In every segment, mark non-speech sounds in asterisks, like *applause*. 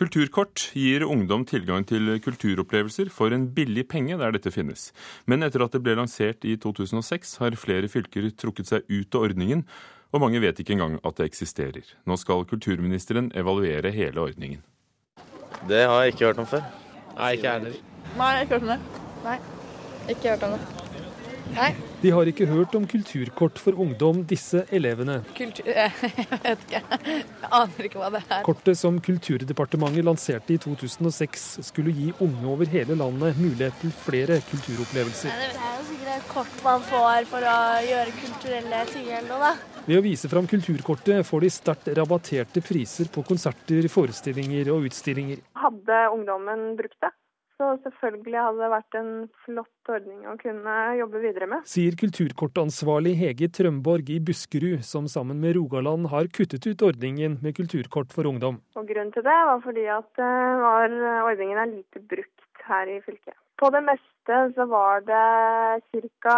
Kulturkort gir ungdom tilgang til kulturopplevelser for en billig penge der dette finnes. Men etter at det ble lansert i 2006, har flere fylker trukket seg ut av ordningen, og mange vet ikke engang at det eksisterer. Nå skal kulturministeren evaluere hele ordningen. Det har jeg ikke hørt om før. Nei, ikke jeg heller. Nei, jeg har ikke hørt om det. Nei, ikke hørt om det. Nei. De har ikke hørt om kulturkort for ungdom, disse elevene. Kultur... *laughs* Jeg vet ikke. Jeg aner ikke hva det er. Kortet som Kulturdepartementet lanserte i 2006 skulle gi unge over hele landet mulighet til flere kulturopplevelser. Det er jo sikkert et kort man får for å gjøre kulturelle ting eller noe, da. Ved å vise fram kulturkortet får de sterkt rabatterte priser på konserter, forestillinger og utstillinger. Hadde ungdommen brukt det, så selvfølgelig hadde det vært en flott ordning å kunne jobbe videre med. Sier kulturkortansvarlig Hege Trømborg i Buskerud, som sammen med Rogaland har kuttet ut ordningen med kulturkort for ungdom. Og Grunnen til det var fordi at eh, var, ordningen er lite brukt her i fylket. På det meste så var det ca.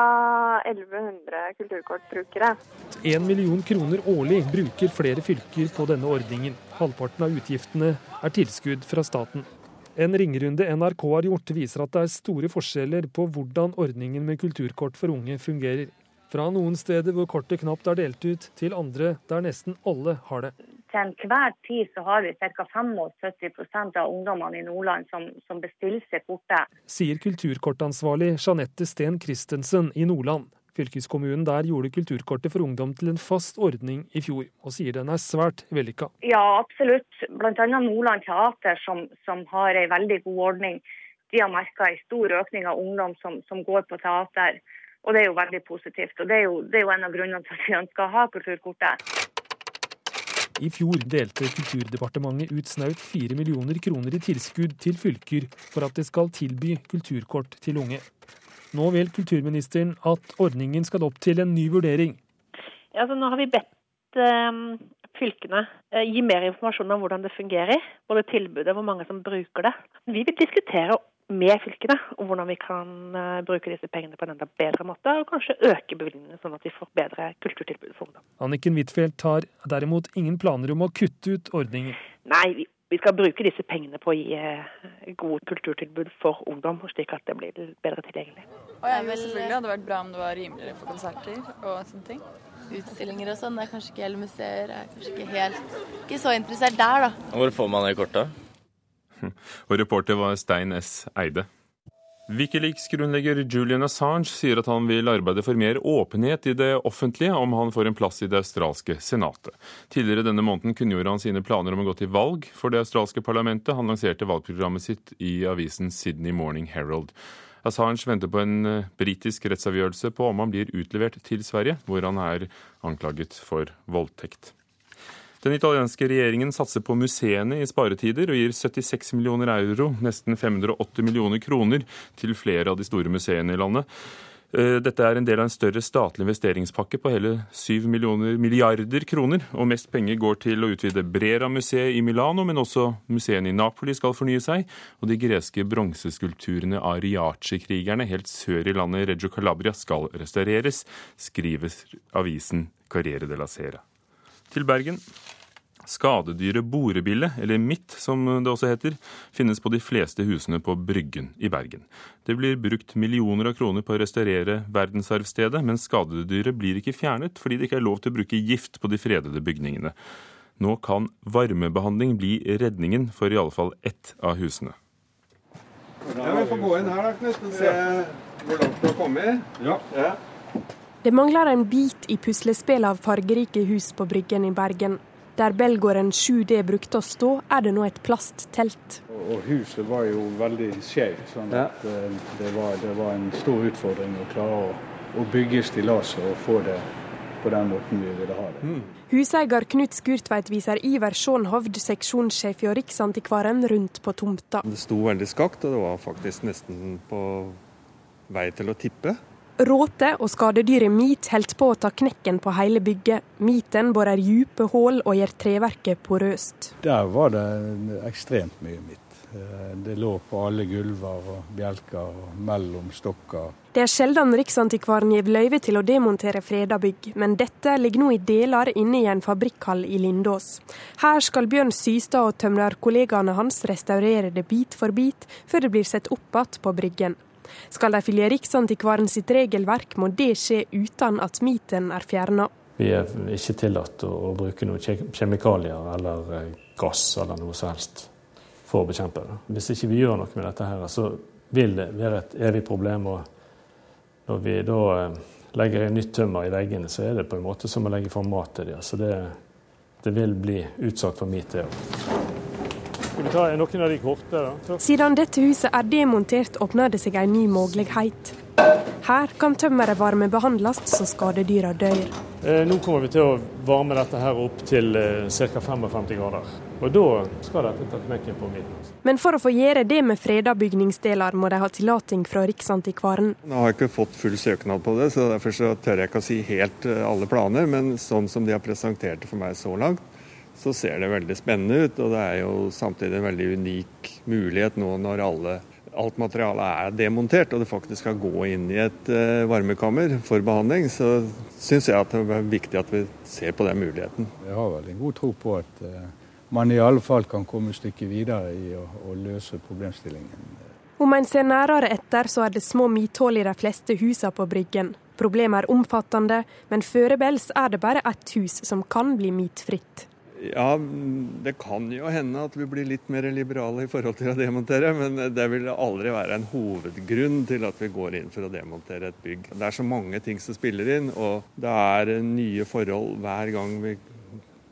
1100 kulturkortbrukere. Én million kroner årlig bruker flere fylker på denne ordningen. Halvparten av utgiftene er tilskudd fra staten. En ringerunde NRK har gjort, viser at det er store forskjeller på hvordan ordningen med kulturkort for unge fungerer. Fra noen steder hvor kortet knapt er delt ut, til andre der nesten alle har det. Til enhver tid så har vi ca. 75% av ungdommene i Nordland som, som bestiller seg kortet. Sier kulturkortansvarlig Jeanette Steen Christensen i Nordland. Fylkeskommunen der gjorde kulturkortet for ungdom til en fast ordning i fjor, og sier den er svært vellykka. Ja, absolutt. Bl.a. Nordland Teater, som, som har en veldig god ordning. De har merka en stor økning av ungdom som, som, går på teater. Og det er jo veldig positivt. Og det er jo, det er jo en av grunnene til at vi ønsker å ha kulturkortet. I fjor delte Kulturdepartementet ut snaut 4 millioner kroner i tilskudd til fylker for at det skal tilby kulturkort til unge. Nå vil kulturministeren at ordningen skal opp til en ny vurdering. Ja, altså, nå har vi bedt eh, fylkene eh, gi mer informasjon om hvordan det fungerer. Både tilbudet og hvor mange som bruker det. Vi vil diskutere med fylkene om hvordan vi kan eh, bruke disse pengene på en enda bedre måte, og kanskje øke bevilgningene sånn at vi får bedre kulturtilbud for ungdom. Anniken Huitfeldt har derimot ingen planer om å kutte ut ordningen. Nei, vi vi skal bruke disse pengene på å gi eh, gode kulturtilbud for ungdom, slik at det blir bedre tilgjengelig. Og ja, men selvfølgelig hadde det vært bra om det var rimeligere for konserter og sånne ting. Utstillinger og sånn, det er kanskje ikke hele museer Jeg er kanskje ikke helt ikke så interessert der, da. Hvor får man det kortet? *laughs* Og reporter var Stein S. Eide. Wikileaks-grunnlegger Julian Assange sier at han vil arbeide for mer åpenhet i det offentlige om han får en plass i det australske senatet. Tidligere denne måneden kunngjorde han sine planer om å gå til valg for det australske parlamentet. Han lanserte valgprogrammet sitt i avisen Sydney Morning Herald. Assange venter på en eh, britisk rettsavgjørelse på om han blir utlevert til Sverige, hvor han er anklaget for voldtekt. Den italienske regjeringen satser på museene i sparetider og gir 76 millioner euro, nesten 580 millioner kroner, til flere av de store museene i landet. Eh, dette er en del av en større statlig investeringspakke på hele 7 milliarder kroner. Og mest penger går til å utvide Brera-museet i Milano, men også museene i Napoli skal fornye seg. Og de greske bronseskulpturene av Riace-krigerne helt sør i landet, Reggio Calabria, skal restaureres, skriver avisen Carriere de la Sera. Til Bergen. Skadedyret borebille, eller mitt som det også heter, finnes på de fleste husene på Bryggen i Bergen. Det blir brukt millioner av kroner på å restaurere verdensarvstedet, men skadedyret blir ikke fjernet fordi det ikke er lov til å bruke gift på de fredede bygningene. Nå kan varmebehandling bli redningen for i alle fall ett av husene. Ja, Vi får gå inn her da, Knut, og se hvor langt du har kommet. Ja. ja. Det mangler en bit i puslespillet av fargerike hus på Bryggen i Bergen. Der Belgården 7D brukte å stå, er det nå et plasttelt. Og Huset var jo veldig skjevt, sånn at ja. Eh, det, var, det, var, en stor utfordring å klare å, å bygge stillaset og få det på den måten vi ville ha det. Mm. Huseier Knut Skurtveit viser Iver Sjånhovd, seksjonssjef i Riksantikvaren, rundt på tomta. Det sto veldig skakt, og det var faktisk nesten på vei til å tippe. Råte og skadedyret mit holdt på å ta knekken på hele bygget. Miten borer dype hull og gjør treverket porøst. Der var det ekstremt mye mitt. Eh, det lå på alle gulver og bjelker og mellom stokker. Det er sjelden Riksantikvaren gir løyve til å demontere freda bygg, men dette ligger nå i deler inne i en fabrikkhall i Lindås. Her skal Bjørn Systad og tømrerkollegaene hans restaurere det bit for bit, før det blir satt opp igjen på Bryggen. Skal de følge Riksantikvaren sitt regelverk, må det skje uten at miten er fjerna. Vi er ikke tillatt å bruke noen kjemikalier eller eh, gass eller noe som helst for å bekjempe det. Hvis ikke vi gjør noe med dette, her, så vil det være et evig problem. og Når vi da eh, legger inn nytt tømmer i veggene, så er det på en måte som å legge fram mat til dem. Så det, det vil bli utsatt for mitt, det òg. Skal vi ta noen av de korte, da? Siden dette huset er demontert, åpner det seg en ny mulighet. Her kan tømmeret varmebehandles så skadedyra dør. Eh, nå kommer vi til å varme dette her opp til eh, ca. 55 grader. Og da skal dette ta knekken på midten. Men for å få gjøre det med freda bygningsdeler, må de ha tillating fra Riksantikvaren. Nå har jeg ikke fått full søknad på det, så derfor så tør jeg ikke å si helt eh, alle planer. Men sånn som de har presentert det for meg så langt, så ser det veldig spennende ut. Og det er jo samtidig en veldig unik mulighet nå når alle, alt materialet er demontert og det faktisk skal gå inn i et uh, varmekammer for behandling, så syns jeg at det er viktig at vi ser på den muligheten. Jeg har vel en god tro på at uh, man i alle fall kan komme et stykke videre i å, å løse problemstillingen. Om en ser nærere etter, så er det små midthull i de fleste husene på Bryggen. Problemet er omfattende, men foreløpig er det bare ett hus som kan bli mitfritt. Ja, det kan jo hende at vi blir litt mer liberale i forhold til å demontere, men det vil aldri være en hovedgrunn til at vi går inn for å demontere et bygg. Det er så mange ting som spiller inn, og det er nye forhold hver gang vi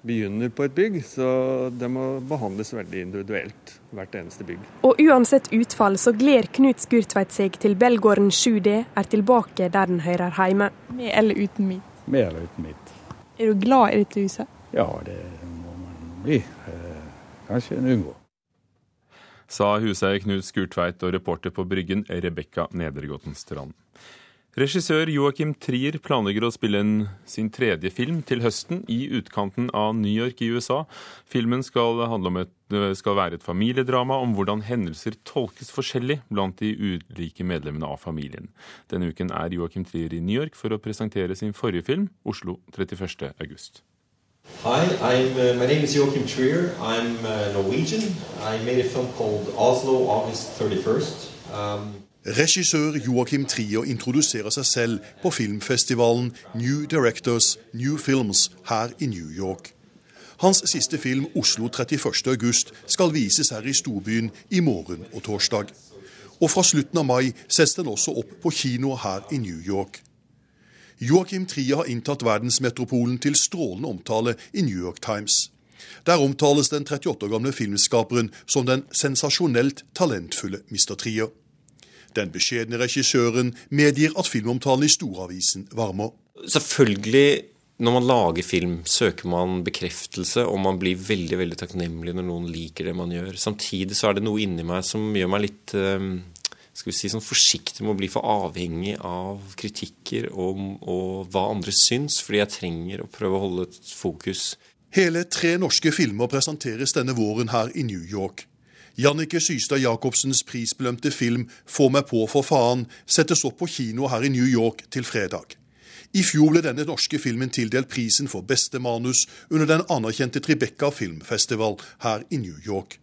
begynner på et bygg, så det må behandles veldig individuelt, hvert eneste bygg. Og uansett utfall så gleder Knut Skurtveit seg til Belgården 7D er tilbake der den hører hjemme. Med eller uten mitt? Med eller uten mitt. Er du glad i dette huset? Ja, det er bli. Eh, kanskje en unngå. Sa huseier Knut Skurtveit og reporter på Bryggen Rebekka Nedergåten Strand. Regissør Joakim Trier planlegger å spille inn sin tredje film til høsten i utkanten av New York i USA. Filmen skal, et, skal, være et familiedrama om hvordan hendelser tolkes forskjellig blant de ulike medlemmene av familien. Denne uken er Joakim Trier i New York for å presentere sin forrige film, Oslo 31. Hi, I'm, uh, my name is Joachim Trier. I'm uh, Norwegian. I made a film called Oslo August 31st. Um, Regissør Joakim Trier introduserer seg selv på filmfestivalen New Directors New Films her i New York. Hans siste film, 'Oslo 31. august', skal vises her i storbyen i morgen og torsdag. Og fra slutten av mai settes den også opp på kino her i New York. Joakim Trier har inntatt verdensmetropolen til strålende omtale i New York Times. Der omtales den 38 år gamle filmskaperen som den sensasjonelt talentfulle Mr. Trier. Den beskjedne regissøren medgir at filmomtalen i storavisen varmer. Selvfølgelig, når man lager film, søker man bekreftelse, og man blir veldig veldig takknemlig når noen liker det man gjør. Samtidig så er det noe inni meg som gjør meg litt um skal vi si, sånn forsiktig med å bli for avhengig av kritikker og, og hva andre syns, fordi jeg trenger å prøve å holde et fokus. Hele tre norske filmer presenteres denne våren her i New York. Jannike Systad Jacobsens prisbelønte film 'Få meg på, for faen' settes opp på kino her i New York til fredag. I fjor ble denne norske filmen tildelt prisen for beste manus under den anerkjente Tribeca filmfestival her i New York.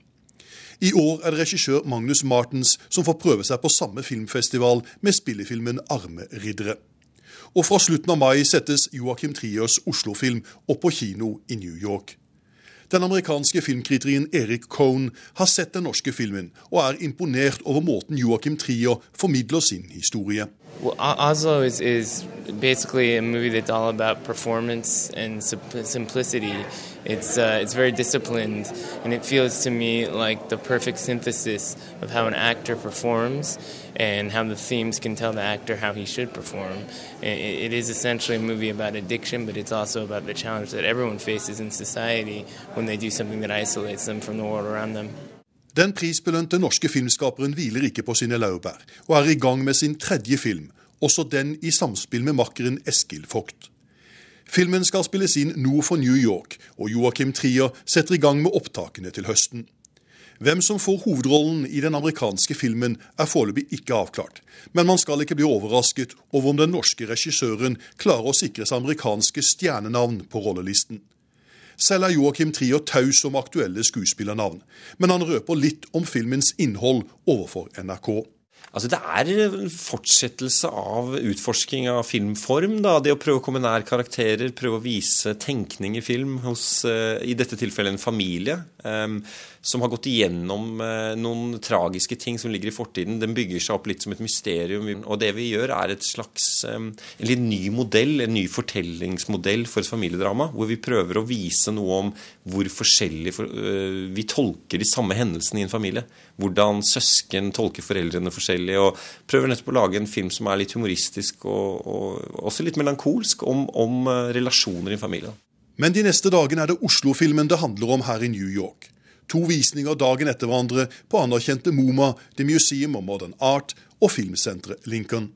I år er det regissør Magnus Martens som får prøve seg på samme filmfestival med spillefilmen 'Armeriddere'. Og fra slutten av mai settes Joakim Triers Oslo-film opp på kino i New York. Den amerikanske filmkritikeren Erik Cohn har sett den norske filmen, og er imponert over måten Joakim Trier formidler sin historie. Well, Oslo is, is basically a movie that's all about performance and simplicity. It's uh, it's very disciplined, and it feels to me like the perfect synthesis of how an actor performs and how the themes can tell the actor how he should perform. It, it is essentially a movie about addiction, but it's also about the challenge that everyone faces in society when they do something that isolates them from the world around them. Den prisbelønte norske filmskaperen hviler ikke på sine laurbær, og er i gang med sin tredje film, også den i samspill med makkeren Eskil Vogt. Filmen skal spilles inn nord for New York, og Joakim Trier setter i gang med opptakene til høsten. Hvem som får hovedrollen i den amerikanske filmen, er foreløpig ikke avklart. Men man skal ikke bli overrasket over om den norske regissøren klarer å sikre seg amerikanske stjernenavn på rollelisten. Selv er Joakim Trier taus om aktuelle skuespillernavn, men han røper litt om filmens innhold overfor NRK. Altså Det er en fortsettelse av utforsking av filmform. da, Det å prøve å komme nær karakterer, prøve å vise tenkning i film hos uh, i dette tilfellet en familie som har gått igjennom uh, noen tragiske ting som ligger i fortiden. Den bygger seg opp litt som et mysterium. Og det vi gjør, er et slags um, en litt ny modell, en ny fortellingsmodell for et familiedrama. Hvor vi prøver å vise noe om hvor forskjellig uh, vi tolker de samme hendelsene i en familie. Hvordan søsken tolker foreldrene forskjellig. Og prøver nettopp å lage en film som er litt humoristisk og, og også litt melankolsk om, om relasjoner i en familie. Men de neste dagene er det Oslo-filmen det handler om her i New York. To visninger dagen etter hverandre på anerkjente MoMA, The Museum of Modern Art og filmsenteret Lincoln.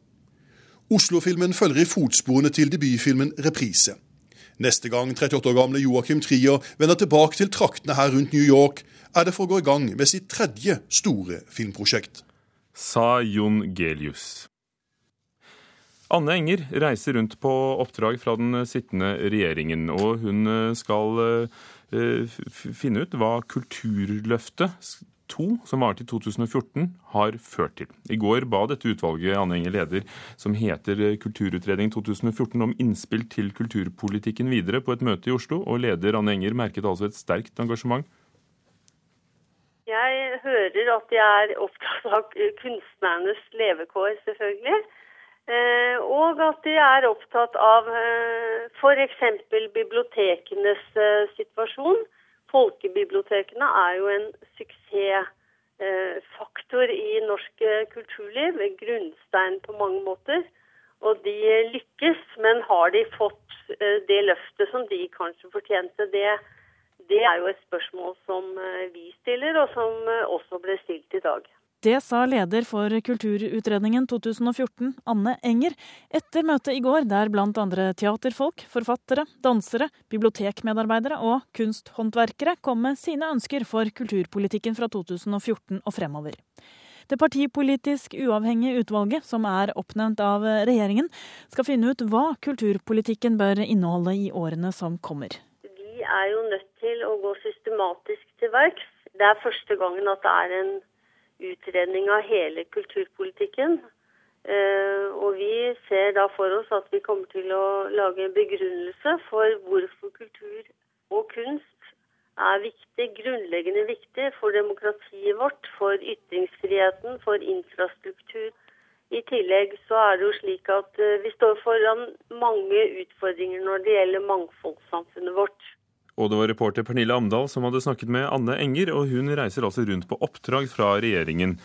Oslo-filmen følger i fotsporene til debutfilmen Reprise. Neste gang 38 år gamle Joakim Trier vender tilbake til traktene her rundt New York, er det for å gå i gang med sitt tredje store filmprosjekt. Sa Jon Gelius. Anne Enger reiser rundt på oppdrag fra den sittende regjeringen, og hun skal finne ut hva Kulturløftet 2, som varte i 2014, har ført til. I går ba dette utvalget Anne Enger leder, som heter Kulturutredning 2014, om innspill til kulturpolitikken videre på et møte i Oslo, og leder Anne Enger merket altså et sterkt engasjement. Jeg hører at de er opptatt av kunstnernes levekår, selvfølgelig. Og at de er opptatt av f.eks. bibliotekenes situasjon. Folkebibliotekene er jo en suksessfaktor i norsk kulturliv. Grunnstein på mange måter. Og de lykkes, men har de fått det løftet som de kanskje fortjente? Det, det er jo et spørsmål som vi stiller, og som også ble stilt i dag. Det sa leder for Kulturutredningen 2014, Anne Enger, etter møtet i går der blant andre teaterfolk, forfattere, dansere, bibliotekmedarbeidere og kunsthåndverkere kom med sine ønsker for kulturpolitikken fra 2014 og fremover. Det partipolitisk uavhengige utvalget, som er oppnevnt av regjeringen, skal finne ut hva kulturpolitikken bør inneholde i årene som kommer. Vi er jo nødt til å gå systematisk til verks. Det er første gangen at det er en utredning av hele kulturpolitikken. Og vi ser da for oss at vi kommer til å lage en begrunnelse for hvorfor kultur og kunst er viktig, grunnleggende viktig for demokratiet vårt, for ytringsfriheten, for infrastruktur. I tillegg så er det jo slik at vi står foran mange utfordringer når det gjelder mangfoldssamfunnet vårt. Og det var reporter Pernille Amdal som hadde snakket med Anne Enger, og hun reiser altså rundt på oppdrag fra regjeringen.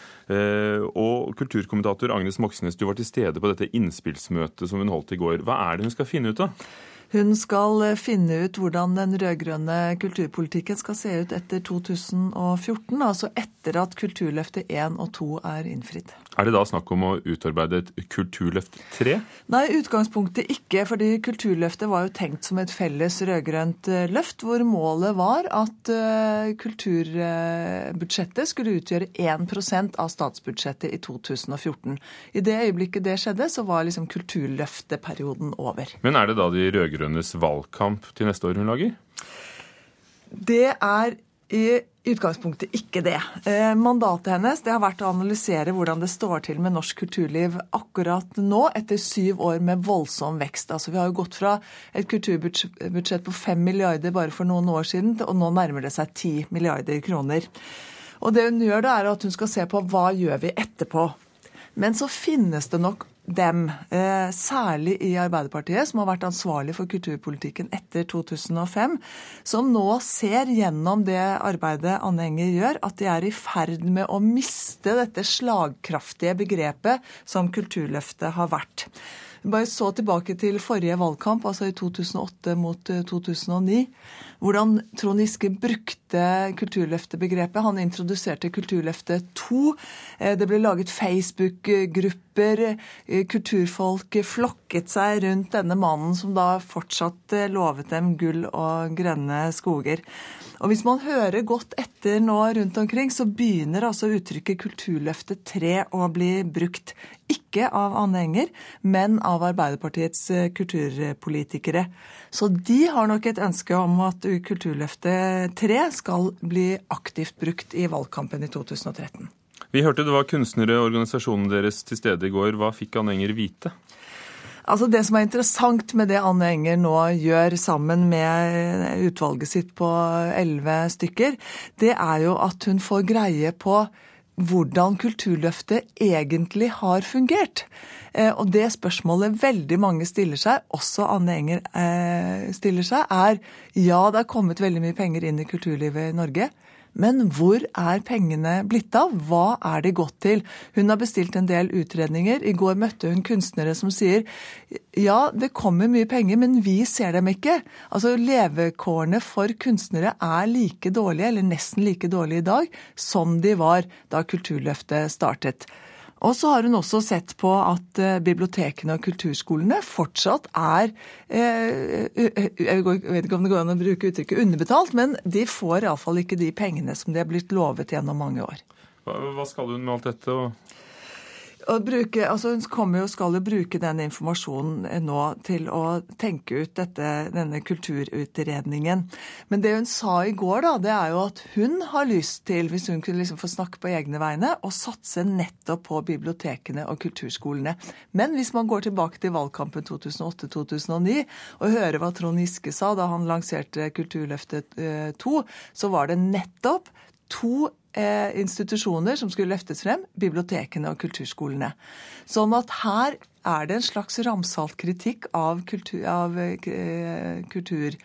Og kulturkommentator Agnes Moxnes, du var til stede på dette innspillsmøtet som hun holdt i går. Hva er det hun skal finne ut av? Hun skal finne ut hvordan den rød-grønne kulturpolitikken skal se ut etter 2014, altså etter at Kulturløftet 1 og 2 er innfridd. Er det da snakk om å utarbeide et Kulturløft 3? Nei, utgangspunktet ikke. fordi Kulturløftet var jo tenkt som et felles rød-grønt løft, hvor målet var at kulturbudsjettet skulle utgjøre 1% av statsbudsjettet i 2014. I det øyeblikket det skjedde, så var liksom Kulturløfteperioden over. Men er det da de rød-grønnes valgkamp til neste år hun lager? Det er i utgangspunktet ikke det. Mandatet hennes det har vært å analysere hvordan det står til med norsk kulturliv akkurat nå, etter syv år med voldsom vekst. Altså, vi har jo gått fra et kulturbudsjett på fem milliarder bare for noen år siden, og nå nærmer det seg ti milliarder kroner. Og det hun gjør, da, er at hun skal se på hva gjør vi etterpå. Men så finnes det nok dem, særlig i Arbeiderpartiet, som har vært ansvarlig for kulturpolitikken etter 2005, som nå ser gjennom det arbeidet Anne Enger gjør, at de er i ferd med å miste dette slagkraftige begrepet som Kulturløftet har vært. Bare så tilbake til forrige valgkamp, altså i 2008 mot 2009. Eh, hvordan Trond Giske brukte Kulturløftet-begrepet. Han introduserte Kulturløftet 2. Eh, det ble laget Facebook-grupper. kulturfolk, kulturfolk flokket seg rundt denne mannen som da fortsatt lovet dem gull og grønne skoger. Og Hvis man hører godt etter nå rundt omkring, så begynner altså uttrykket Kulturløftet 3 å bli brukt. Ikke av Anne men av Arbeiderpartiets eh, kulturpolitikere. Så de har nok et ønske om at Kulturløftet 3 skal bli aktivt brukt i valgkampen i 2013. Vi hørte det var kunstnere og organisasjonen deres til stede i går. Hva fikk Anne Enger vite? Altså Det som er interessant med det Anne Enger nå gjør sammen med utvalget sitt på elleve stykker, det er jo at hun får greie på hvordan Kulturløftet egentlig har fungert. Eh, og det spørsmålet veldig mange stiller seg, også Anne Enger eh, stiller seg, er ja, det er kommet veldig mye penger inn i kulturlivet i Norge. Men hvor er pengene blitt av? Hva er de gått til? Hun har bestilt en del utredninger. I går møtte hun kunstnere som sier ja, det kommer mye penger, men vi ser dem ikke. Altså Levekårene for kunstnere er like dårlige, eller nesten like dårlige i dag, som de var da Kulturløftet startet. Og så har hun også sett på at eh, bibliotekene og kulturskolene fortsatt er eh, Jeg vet ikke om det går an å bruke uttrykket underbetalt, men de får iallfall ikke de pengene som de er blitt lovet gjennom mange år. Hva skal hun med alt dette? Bruke, altså hun jo, skal jo bruke den informasjonen nå til å tenke ut dette, denne kulturutredningen. Men det hun sa i går, da, det er jo at hun har lyst til, hvis hun kunne liksom få snakke på egne vegne, å satse nettopp på bibliotekene og kulturskolene. Men hvis man går tilbake til valgkampen 2008-2009 og hører hva Trond Giske sa da han lanserte Kulturløftet 2, eh, så var det nettopp to eh, institusjoner som skulle løftes frem, bibliotekene og kulturskolene. Sånn at her er det en slags ramsalt kritikk av kultur, av, eh, kultur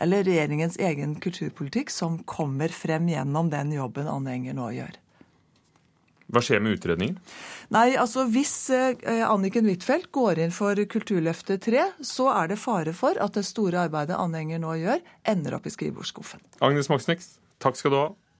eller regjeringens egen kulturpolitikk som kommer frem gjennom den jobben Anne Enger nå gjør. Hva skjer med utredningen? Nei, altså Hvis eh, Anniken Huitfeldt går inn for Kulturløftet 3, så er det fare for at det store arbeidet Anne Enger nå gjør, ender opp i skrivebordsskuffen. Agnes Moxnes, takk skal du ha.